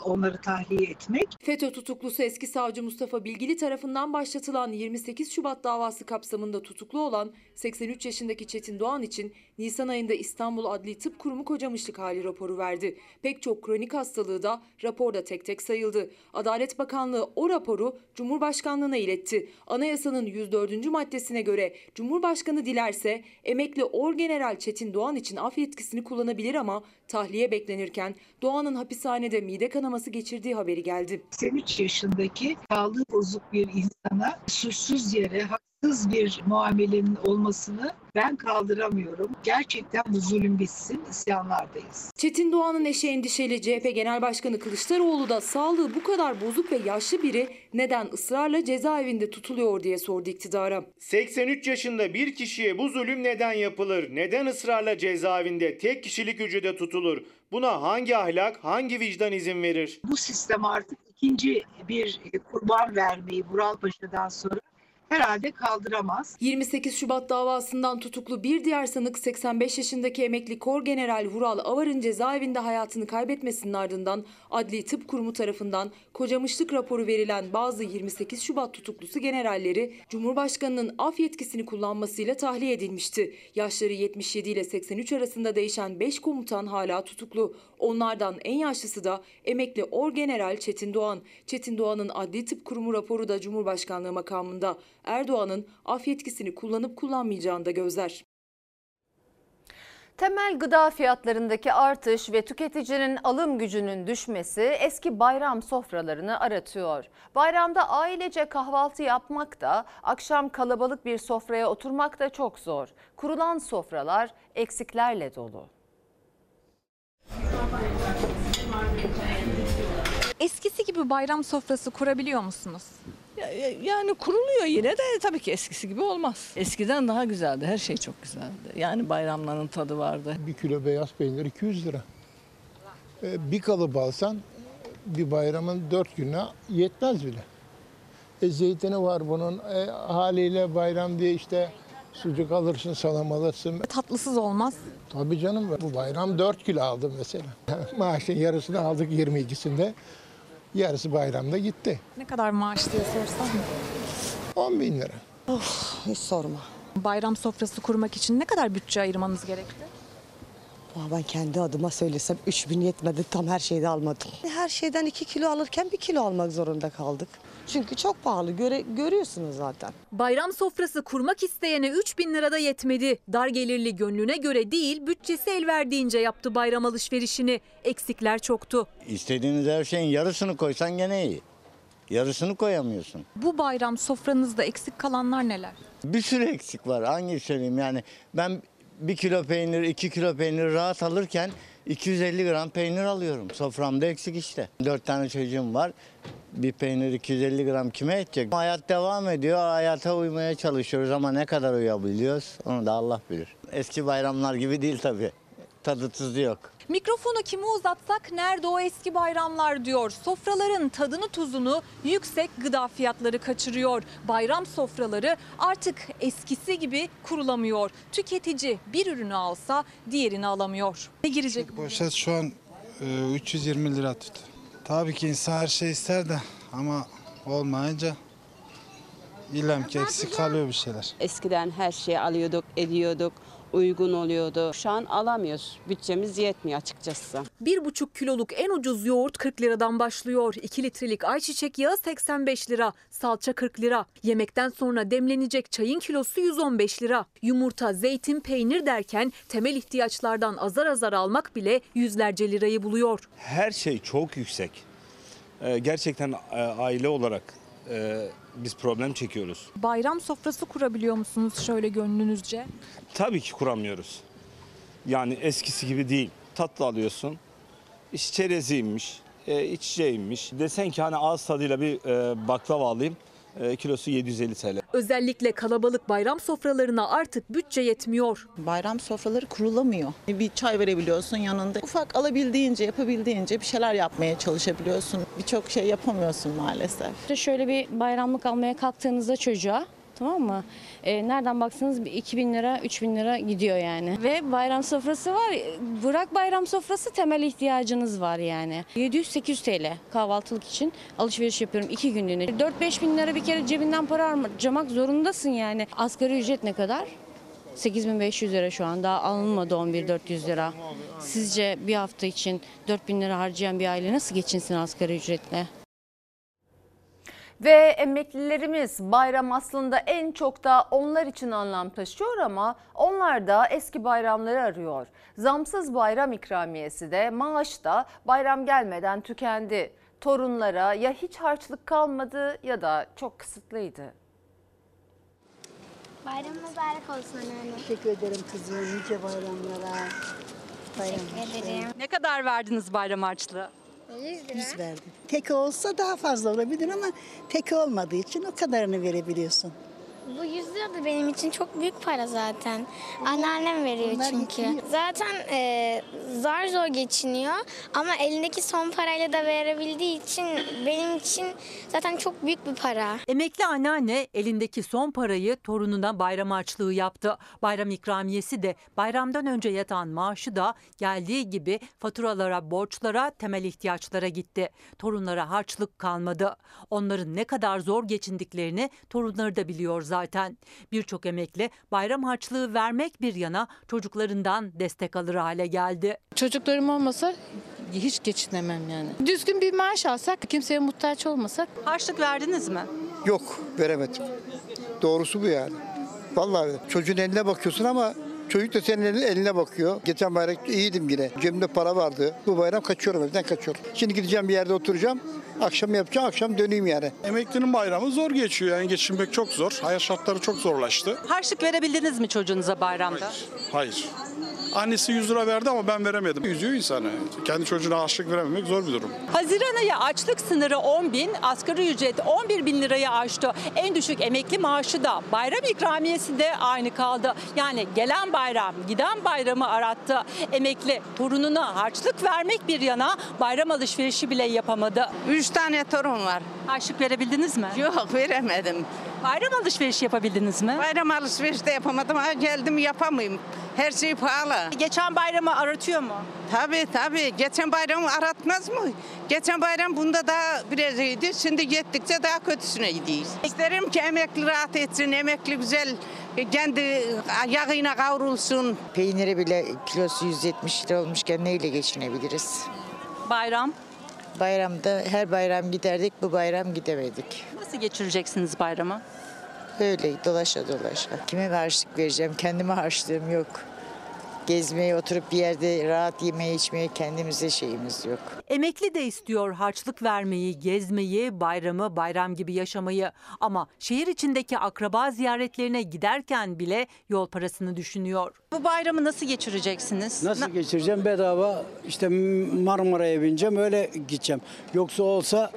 Speaker 44: onları tahliye etmek.
Speaker 35: FETÖ tutuklusu eski savcı Mustafa Bilgili tarafından başlatılan 28 Şubat davası kapsamında tutuklu olan 83 yaşındaki Çetin Doğan için Nisan ayında İstanbul Adli Tıp Kurumu kocamışlık hali raporu verdi. Pek çok kronik hastalığı da raporda tek tek sayıldı. Adalet Bakanlığı o raporu Cumhurbaşkanlığına iletti. Anayasanın 104. maddesine göre Cumhurbaşkanı dilerse emekli Orgeneral Çetin Doğan için af yetkisini kullanabilir ama tahliye beklenirken Doğan'ın hapishanede mide kanaması geçirdiği haberi geldi.
Speaker 44: 83 yaşındaki sağlığı bozuk bir insana suçsuz yere haksız bir muamelenin olmasını ben kaldıramıyorum. Gerçekten bu zulüm bitsin, isyanlardayız.
Speaker 35: Çetin Doğan'ın eşi endişeli CHP Genel Başkanı Kılıçdaroğlu da sağlığı bu kadar bozuk ve yaşlı biri neden ısrarla cezaevinde tutuluyor diye sordu iktidara.
Speaker 45: 83 yaşında bir kişiye bu zulüm neden yapılır? Neden ısrarla cezaevinde tek kişilik hücrede tutulur? Buna hangi ahlak, hangi vicdan izin verir?
Speaker 44: Bu sistem artık ikinci bir kurban vermeyi Vural Paşa'dan sonra herhalde kaldıramaz.
Speaker 35: 28 Şubat davasından tutuklu bir diğer sanık 85 yaşındaki emekli Kor General Vural Avar'ın cezaevinde hayatını kaybetmesinin ardından Adli Tıp Kurumu tarafından kocamışlık raporu verilen bazı 28 Şubat tutuklusu generalleri Cumhurbaşkanının af yetkisini kullanmasıyla tahliye edilmişti. Yaşları 77 ile 83 arasında değişen 5 komutan hala tutuklu. Onlardan en yaşlısı da emekli Orgeneral Çetin Doğan. Çetin Doğan'ın Adli Tıp Kurumu raporu da Cumhurbaşkanlığı makamında. Erdoğan'ın af yetkisini kullanıp kullanmayacağını da gözler.
Speaker 1: Temel gıda fiyatlarındaki artış ve tüketicinin alım gücünün düşmesi eski bayram sofralarını aratıyor. Bayramda ailece kahvaltı yapmak da, akşam kalabalık bir sofraya oturmak da çok zor. Kurulan sofralar eksiklerle dolu.
Speaker 15: Eskisi gibi bayram sofrası kurabiliyor musunuz?
Speaker 52: Ya- ya- Yani kuruluyor yine de tabii ki eskisi gibi olmaz. Eskiden daha güzeldi. Her şey çok güzeldi. Yani bayramların tadı vardı.
Speaker 53: Bir kilo beyaz peynir 200 lira. Ee, Bir kalıp alsan bir bayramın dört gününe yetmez bile. E, zeytini var bunun. E, haliyle bayram diye işte sucuk alırsın, salam alırsın.
Speaker 15: Tatlısız olmaz.
Speaker 53: Tabii canım bu bayram 4 kilo aldım mesela. Maaşın yarısını aldık 22'sinde. Yarısı bayramda gitti.
Speaker 15: Ne kadar maaş diye sorsam mı?
Speaker 53: 10 bin lira.
Speaker 15: Of hiç sorma. Bayram sofrası kurmak için ne kadar bütçe ayırmanız gerekti?
Speaker 54: Ben kendi adıma söylesem 3000 yetmedi tam her şeyde almadım. Her şeyden 2 kilo alırken 1 kilo almak zorunda kaldık. Çünkü çok pahalı göre, görüyorsunuz zaten.
Speaker 15: Bayram sofrası kurmak isteyene 3 bin lirada yetmedi. Dar gelirli gönlüne göre değil bütçesi el verdiğince yaptı bayram alışverişini. Eksikler çoktu.
Speaker 47: İstediğiniz her şeyin yarısını koysan gene iyi. Yarısını koyamıyorsun.
Speaker 15: Bu bayram sofranızda eksik kalanlar neler?
Speaker 47: Bir sürü eksik var. Hangi söyleyeyim yani ben bir kilo peynir, iki kilo peynir rahat alırken 250 gram peynir alıyorum. Soframda eksik işte. Dört tane çocuğum var. Bir peynir 250 gram kime edecek? Hayat devam ediyor. Hayata uymaya çalışıyoruz ama ne kadar uyabiliyoruz onu da Allah bilir. Eski bayramlar gibi değil tabii. Tadı tuzu yok.
Speaker 15: Mikrofonu kime uzatsak nerede o eski bayramlar diyor. Sofraların tadını tuzunu yüksek gıda fiyatları kaçırıyor. Bayram sofraları artık eskisi gibi kurulamıyor. Tüketici bir ürünü alsa diğerini alamıyor. Ne girecek bu?
Speaker 55: Poşet şu an e, 320 lira tut. Tabii ki insan her şey ister de ama olmayınca İlem ki eksik kalıyor bir şeyler.
Speaker 56: Eskiden her şeyi alıyorduk, ediyorduk, uygun oluyordu. Şu an alamıyoruz. Bütçemiz yetmiyor açıkçası.
Speaker 15: 1,5 kiloluk en ucuz yoğurt 40 liradan başlıyor. 2 litrelik ayçiçek yağı 85 lira. Salça 40 lira. Yemekten sonra demlenecek çayın kilosu 115 lira. Yumurta, zeytin, peynir derken temel ihtiyaçlardan azar azar almak bile yüzlerce lirayı buluyor.
Speaker 57: Her şey çok yüksek. Ee, gerçekten e, aile olarak e, biz problem çekiyoruz.
Speaker 15: Bayram sofrası kurabiliyor musunuz şöyle gönlünüzce?
Speaker 57: Tabii ki kuramıyoruz. Yani eskisi gibi değil. Tatlı alıyorsun. İşte çereziymiş, e, içeceğiymiş. Desen ki hani ağız tadıyla bir e, baklava alayım. E, kilosu 750 TL.
Speaker 15: Özellikle kalabalık bayram sofralarına artık bütçe yetmiyor.
Speaker 58: Bayram sofraları kurulamıyor. Bir çay verebiliyorsun yanında. Ufak alabildiğince, yapabildiğince bir şeyler yapmaya çalışabiliyorsun. Birçok şey yapamıyorsun maalesef.
Speaker 59: Şöyle bir bayramlık almaya kalktığınızda çocuğa
Speaker 60: Tamam mı? E, nereden baksanız bir 2000 lira 3000 lira gidiyor yani. Ve bayram sofrası var. Bırak bayram sofrası temel ihtiyacınız var yani. 700-800 TL kahvaltılık için alışveriş yapıyorum 2 günlüğüne. 4-5 bin lira bir kere cebinden para harcamak zorundasın yani. Asgari ücret ne kadar? 8500 lira şu an daha alınmadı 11400 lira. Sizce bir hafta için 4000 lira harcayan bir aile nasıl geçinsin asgari ücretle?
Speaker 1: Ve emeklilerimiz bayram aslında en çok da onlar için anlam taşıyor ama onlar da eski bayramları arıyor. Zamsız bayram ikramiyesi de maaş da bayram gelmeden tükendi. Torunlara ya hiç harçlık kalmadı ya da çok kısıtlıydı.
Speaker 61: Bayram mübarek olsun anneanne.
Speaker 8: Teşekkür ederim kızım. Nice bayramlara. Bayram
Speaker 61: Teşekkür ederim.
Speaker 62: Ne kadar verdiniz bayram harçlığı?
Speaker 61: 100 lira.
Speaker 8: Yüz verdim. Tek olsa daha fazla olabilir ama tek olmadığı için o kadarını verebiliyorsun.
Speaker 61: Bu 100 lira da benim için çok büyük para zaten. Anneannem veriyor
Speaker 8: Onlar
Speaker 61: çünkü. Zaten e, zar zor geçiniyor ama elindeki son parayla da verebildiği için benim için zaten çok büyük bir para.
Speaker 15: Emekli anneanne elindeki son parayı torununa bayram harçlığı yaptı. Bayram ikramiyesi de bayramdan önce yatan maaşı da geldiği gibi faturalara, borçlara, temel ihtiyaçlara gitti. Torunlara harçlık kalmadı. Onların ne kadar zor geçindiklerini torunları da biliyor zaten. Birçok emekli bayram harçlığı vermek bir yana çocuklarından destek alır hale geldi.
Speaker 52: Çocuklarım olmasa hiç geçinemem yani. Düzgün bir maaş alsak, kimseye muhtaç olmasak.
Speaker 62: Harçlık verdiniz mi?
Speaker 42: Yok veremedim. Doğrusu bu yani. Vallahi çocuğun eline bakıyorsun ama çocuk da senin eline, eline bakıyor. Geçen bayram iyiydim yine. Cebimde para vardı. Bu bayram kaçıyorum evden kaçıyorum. Şimdi gideceğim bir yerde oturacağım. Akşam yapacağım akşam döneyim yani.
Speaker 63: Emeklinin bayramı zor geçiyor yani geçinmek çok zor. Hayat şartları çok zorlaştı.
Speaker 62: Harçlık verebildiniz mi çocuğunuza bayramda?
Speaker 63: Hayır. Annesi 100 lira verdi ama ben veremedim. Üzüyor insanı. Kendi çocuğuna harçlık verememek zor bir durum.
Speaker 15: Haziran ayı açlık sınırı 10 bin, asgari ücret 11 bin lirayı aştı. En düşük emekli maaşı da bayram ikramiyesi de aynı kaldı. Yani gelen bayram giden bayramı arattı. Emekli torununa harçlık vermek bir yana bayram alışverişi bile yapamadı.
Speaker 45: Üç tane torun var.
Speaker 15: Harçlık verebildiniz mi?
Speaker 45: Yok veremedim.
Speaker 15: Bayram alışverişi yapabildiniz mi?
Speaker 45: Bayram alışveriş de yapamadım. Ha, geldim yapamayayım. Her şey pahalı.
Speaker 15: Geçen bayramı aratıyor mu?
Speaker 45: Tabii tabii. Geçen bayramı aratmaz mı? Geçen bayram bunda daha biraz iyiydi. Şimdi gittikçe daha kötüsüne gidiyoruz. İsterim ki emekli rahat etsin. Emekli güzel kendi yağıyla kavrulsun.
Speaker 44: Peyniri bile kilosu 170 lira olmuşken neyle geçinebiliriz?
Speaker 15: Bayram.
Speaker 44: Bayramda her bayram giderdik, bu bayram gidemedik.
Speaker 15: Nasıl geçireceksiniz bayramı?
Speaker 44: Öyle dolaşa dolaşa. Kime harçlık vereceğim? Kendime harçlığım yok. Gezmeye, oturup bir yerde rahat yemeye içmeye kendimize şeyimiz yok.
Speaker 15: Emekli de istiyor harçlık vermeyi, gezmeyi, bayramı bayram gibi yaşamayı. Ama şehir içindeki akraba ziyaretlerine giderken bile yol parasını düşünüyor.
Speaker 62: Bu bayramı nasıl geçireceksiniz?
Speaker 64: Nasıl geçireceğim? Bedava işte Marmara'ya bineceğim öyle gideceğim. Yoksa olsa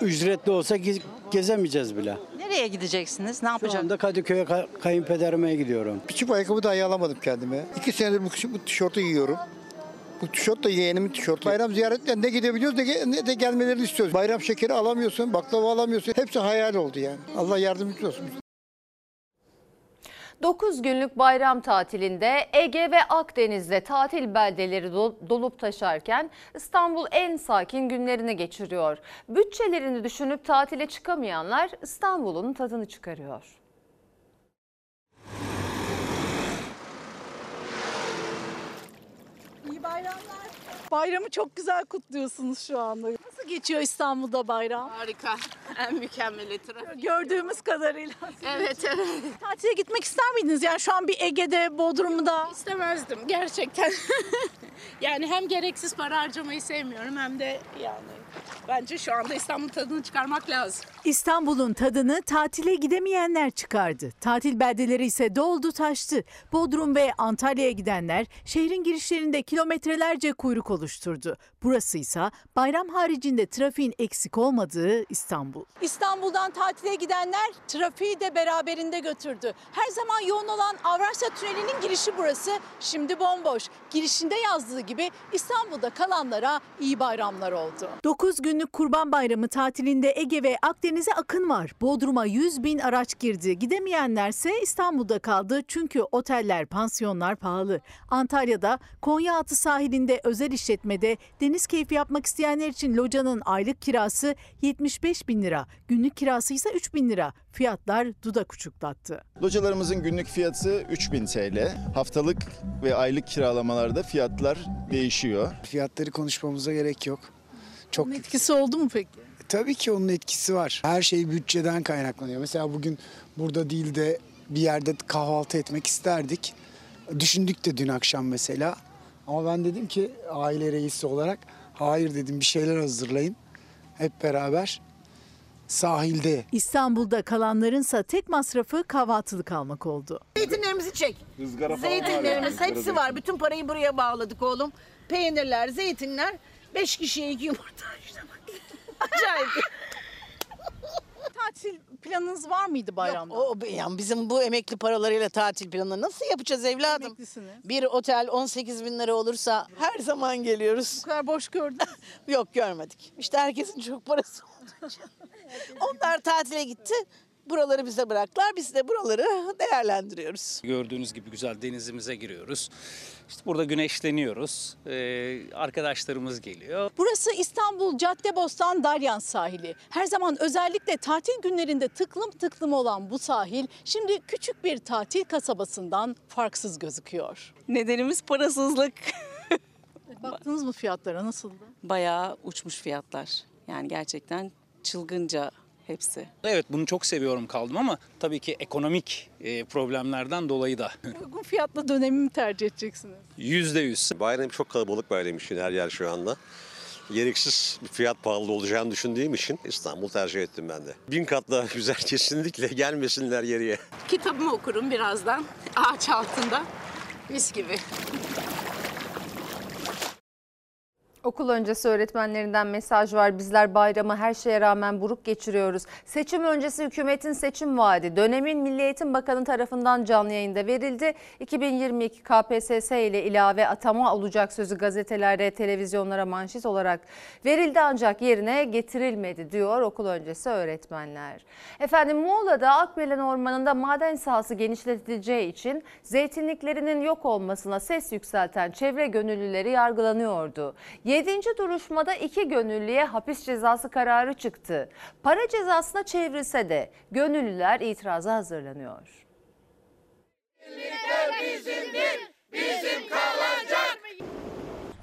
Speaker 64: ücretli olsa ge- gezemeyeceğiz bile.
Speaker 62: Nereye gideceksiniz? Ne
Speaker 64: Şu
Speaker 62: yapacaksınız?
Speaker 64: anda Kadıköy'e ka- kayınpederime gidiyorum.
Speaker 42: Bir çift ayakkabı dahi alamadım kendime. İki senedir bu, bu tişörtü giyiyorum. Bu tişört de yeğenimin tişörtü. Bayram ziyaretlerine gidebiliyoruz ne, ge- ne de gelmelerini istiyoruz. Bayram şekeri alamıyorsun, baklava alamıyorsun. Hepsi hayal oldu yani. Allah yardımcı olsun.
Speaker 1: 9 günlük bayram tatilinde Ege ve Akdeniz'de tatil beldeleri dol- dolup taşarken İstanbul en sakin günlerini geçiriyor. Bütçelerini düşünüp tatile çıkamayanlar İstanbul'un tadını çıkarıyor.
Speaker 65: İyi bayramlar. Bayramı çok güzel kutluyorsunuz şu anda. Nasıl geçiyor İstanbul'da bayram?
Speaker 45: Harika. En mükemmeli trafik.
Speaker 65: Gördüğümüz kadarıyla.
Speaker 45: Evet, evet.
Speaker 65: Tatile gitmek ister miydiniz? Yani şu an bir Ege'de, Bodrum'da.
Speaker 66: İstemezdim gerçekten. yani hem gereksiz para harcamayı sevmiyorum hem de yani bence şu anda İstanbul tadını çıkarmak lazım.
Speaker 67: İstanbul'un tadını tatile gidemeyenler çıkardı. Tatil beldeleri ise doldu taştı. Bodrum ve Antalya'ya gidenler şehrin girişlerinde kilometrelerce kuyruk oluşturdu. Burası ise bayram haricinde trafiğin eksik olmadığı İstanbul.
Speaker 65: İstanbul'dan tatile gidenler trafiği de beraberinde götürdü. Her zaman yoğun olan Avrasya Tüneli'nin girişi burası. Şimdi bomboş. Girişinde yazdığı gibi İstanbul'da kalanlara iyi bayramlar oldu.
Speaker 67: 9
Speaker 65: 9 günlük Kurban Bayramı tatilinde Ege ve Akdeniz'e akın var. Bodrum'a 100 bin araç girdi. Gidemeyenlerse İstanbul'da kaldı çünkü oteller, pansiyonlar pahalı. Antalya'da Konyaaltı sahilinde özel işletmede deniz keyfi yapmak isteyenler için locanın aylık kirası 75 bin lira. Günlük kirası ise 3 bin lira. Fiyatlar dudak uçuklattı.
Speaker 44: Localarımızın günlük fiyatı 3000 TL. Haftalık ve aylık kiralamalarda fiyatlar değişiyor.
Speaker 64: Fiyatları konuşmamıza gerek yok. Çok
Speaker 65: Onun etkisi oldu mu peki?
Speaker 64: Tabii ki onun etkisi var. Her şey bütçeden kaynaklanıyor. Mesela bugün burada değil de bir yerde kahvaltı etmek isterdik. Düşündük de dün akşam mesela. Ama ben dedim ki aile reisi olarak hayır dedim bir şeyler hazırlayın. Hep beraber sahilde
Speaker 65: İstanbul'da kalanlarınsa tek masrafı kahvaltılık almak oldu.
Speaker 68: Zeytinlerimizi çek.
Speaker 64: Izgara falan
Speaker 68: Zeytinlerimiz
Speaker 64: var yani,
Speaker 68: hepsi var. Bütün parayı buraya bağladık oğlum. Peynirler, zeytinler. Beş kişiye iki yumurta bak. Acayip.
Speaker 23: Tatil planınız var mıydı bayramda?
Speaker 68: Yok, o, yani bizim bu emekli paralarıyla tatil planı nasıl yapacağız evladım?
Speaker 23: Emeklisiniz.
Speaker 68: Bir otel 18 bin lira olursa her zaman geliyoruz.
Speaker 23: Bu kadar boş gördüm.
Speaker 68: Yok görmedik. İşte herkesin çok parası olduğu için. Onlar tatile gitti. Buraları bize bıraktılar. Biz de buraları değerlendiriyoruz.
Speaker 69: Gördüğünüz gibi güzel denizimize giriyoruz. İşte burada güneşleniyoruz. Ee, arkadaşlarımız geliyor.
Speaker 23: Burası İstanbul Caddebostan Dalyan sahili. Her zaman özellikle tatil günlerinde tıklım tıklım olan bu sahil şimdi küçük bir tatil kasabasından farksız gözüküyor.
Speaker 70: Nedenimiz parasızlık.
Speaker 23: Baktınız mı fiyatlara nasıldı?
Speaker 70: Bayağı uçmuş fiyatlar. Yani gerçekten çılgınca hepsi.
Speaker 69: Evet bunu çok seviyorum kaldım ama tabii ki ekonomik e, problemlerden dolayı da.
Speaker 23: Uygun fiyatlı dönemi mi tercih edeceksiniz?
Speaker 69: Yüzde yüz.
Speaker 71: Bayram çok kalabalık bayram için her yer şu anda. Gereksiz bir fiyat pahalı olacağını düşündüğüm için İstanbul tercih ettim ben de. Bin kat daha güzel kesinlikle gelmesinler geriye.
Speaker 68: Kitabımı okurum birazdan. Ağaç altında. Mis gibi.
Speaker 1: Okul öncesi öğretmenlerinden mesaj var. Bizler bayramı her şeye rağmen buruk geçiriyoruz. Seçim öncesi hükümetin seçim vaadi dönemin Milli Eğitim Bakanı tarafından canlı yayında verildi. 2022 KPSS ile ilave atama olacak sözü gazetelerde, televizyonlara manşet olarak verildi ancak yerine getirilmedi diyor okul öncesi öğretmenler. Efendim Muğla'da Akbelen Ormanı'nda maden sahası genişletileceği için zeytinliklerinin yok olmasına ses yükselten çevre gönüllüleri yargılanıyordu. 7. duruşmada iki gönüllüye hapis cezası kararı çıktı. Para cezasına çevrilse de gönüllüler itiraza hazırlanıyor.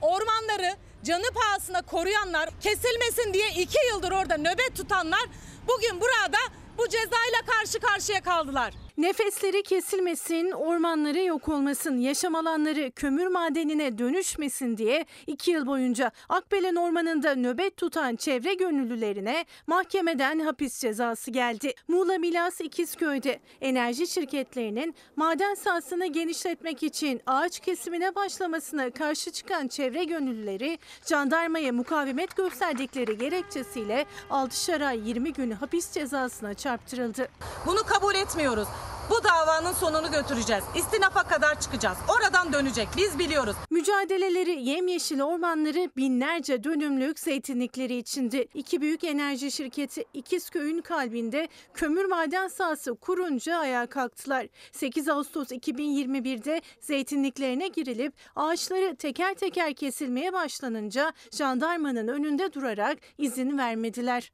Speaker 72: Ormanları canı pahasına koruyanlar, kesilmesin diye iki yıldır orada nöbet tutanlar bugün burada bu cezayla karşı karşıya kaldılar.
Speaker 23: Nefesleri kesilmesin, ormanları yok olmasın, yaşam alanları kömür madenine dönüşmesin diye iki yıl boyunca Akbelen Ormanı'nda nöbet tutan çevre gönüllülerine mahkemeden hapis cezası geldi. Muğla Milas İkizköy'de enerji şirketlerinin maden sahasını genişletmek için ağaç kesimine başlamasına karşı çıkan çevre gönüllüleri jandarmaya mukavemet gösterdikleri gerekçesiyle 6 ay 20 gün hapis cezasına çarptırıldı.
Speaker 72: Bunu kabul etmiyoruz. Bu davanın sonunu götüreceğiz. İstinafa kadar çıkacağız. Oradan dönecek. Biz biliyoruz.
Speaker 23: Mücadeleleri yemyeşil ormanları binlerce dönümlük zeytinlikleri içindi. İki büyük enerji şirketi İkizköy'ün kalbinde kömür maden sahası kurunca ayağa kalktılar. 8 Ağustos 2021'de zeytinliklerine girilip ağaçları teker teker kesilmeye başlanınca jandarmanın önünde durarak izin vermediler.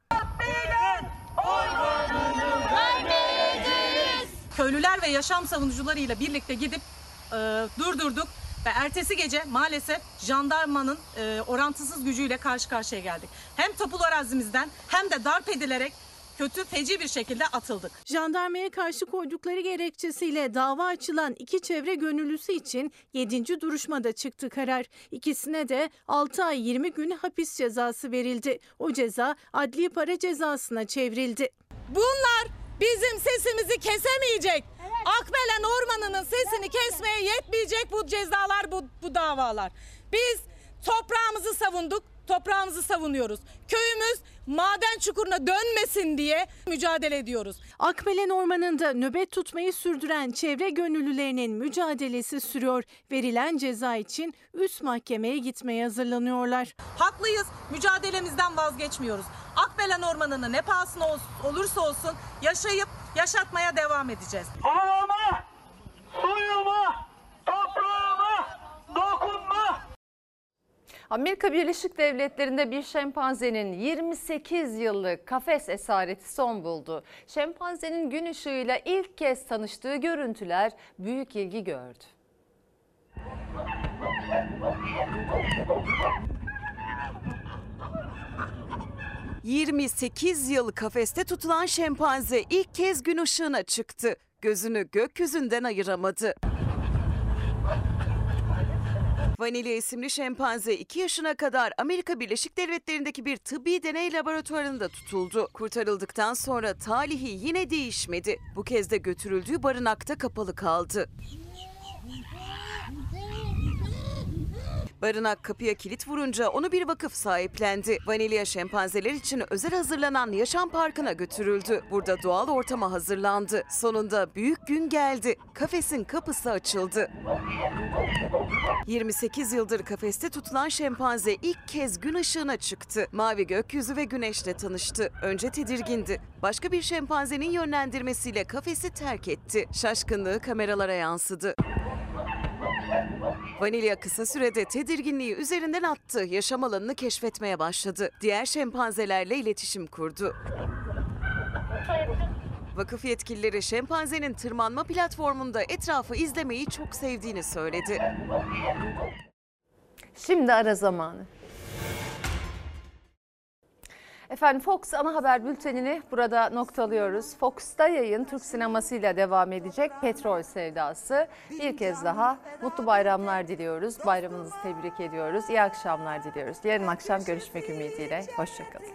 Speaker 72: Köylüler ve yaşam savunucularıyla birlikte gidip e, durdurduk ve ertesi gece maalesef jandarmanın e, orantısız gücüyle karşı karşıya geldik. Hem tapulu arazimizden hem de darp edilerek kötü feci bir şekilde atıldık.
Speaker 23: Jandarmaya karşı koydukları gerekçesiyle dava açılan iki çevre gönüllüsü için 7. duruşmada çıktı karar. İkisine de 6 ay 20 gün hapis cezası verildi. O ceza adli para cezasına çevrildi.
Speaker 72: Bunlar bizim sesimizi kesemeyecek. Akbelen Ormanı'nın sesini kesmeye yetmeyecek bu cezalar, bu, bu davalar. Biz toprağımızı savunduk, toprağımızı savunuyoruz. Köyümüz maden çukuruna dönmesin diye mücadele ediyoruz.
Speaker 73: Akbelen Ormanı'nda nöbet tutmayı sürdüren çevre gönüllülerinin mücadelesi sürüyor. Verilen ceza için üst mahkemeye gitmeye hazırlanıyorlar.
Speaker 72: Haklıyız, mücadelemizden vazgeçmiyoruz. Akbelen Ormanı'nı ne pahasına ol- olursa olsun yaşayıp yaşatmaya devam edeceğiz.
Speaker 74: Havama, suyuma,
Speaker 1: Amerika Birleşik Devletleri'nde bir şempanzenin 28 yıllık kafes esareti son buldu. Şempanzenin gün ışığıyla ilk kez tanıştığı görüntüler büyük ilgi gördü.
Speaker 75: – 28 yıl kafeste tutulan şempanze ilk kez gün ışığına çıktı. Gözünü gökyüzünden ayıramadı. Vanilya isimli şempanze 2 yaşına kadar Amerika Birleşik Devletleri'ndeki bir tıbbi deney laboratuvarında tutuldu. Kurtarıldıktan sonra talihi yine değişmedi. Bu kez de götürüldüğü barınakta kapalı kaldı. Barınak kapıya kilit vurunca onu bir vakıf sahiplendi. Vanilya şempanzeler için özel hazırlanan yaşam parkına götürüldü. Burada doğal ortama hazırlandı. Sonunda büyük gün geldi. Kafesin kapısı açıldı. 28 yıldır kafeste tutulan şempanze ilk kez gün ışığına çıktı. Mavi gökyüzü ve güneşle tanıştı. Önce tedirgindi. Başka bir şempanzenin yönlendirmesiyle kafesi terk etti. Şaşkınlığı kameralara yansıdı. Vanilya kısa sürede tedirginliği üzerinden attı, yaşam alanını keşfetmeye başladı. Diğer şempanzelerle iletişim kurdu. Vakıf yetkilileri şempanzenin tırmanma platformunda etrafı izlemeyi çok sevdiğini söyledi.
Speaker 1: Şimdi ara zamanı. Efendim Fox ana haber bültenini burada noktalıyoruz. Fox'ta yayın Türk sinemasıyla devam edecek Petrol Sevdası. Bir kez daha mutlu bayramlar diliyoruz. Bayramınızı tebrik ediyoruz. İyi akşamlar diliyoruz. Yarın akşam görüşmek ümidiyle. Hoşçakalın.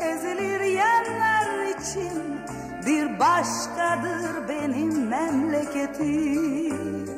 Speaker 76: Ezilir yerler için bir başkadır benim memleketim.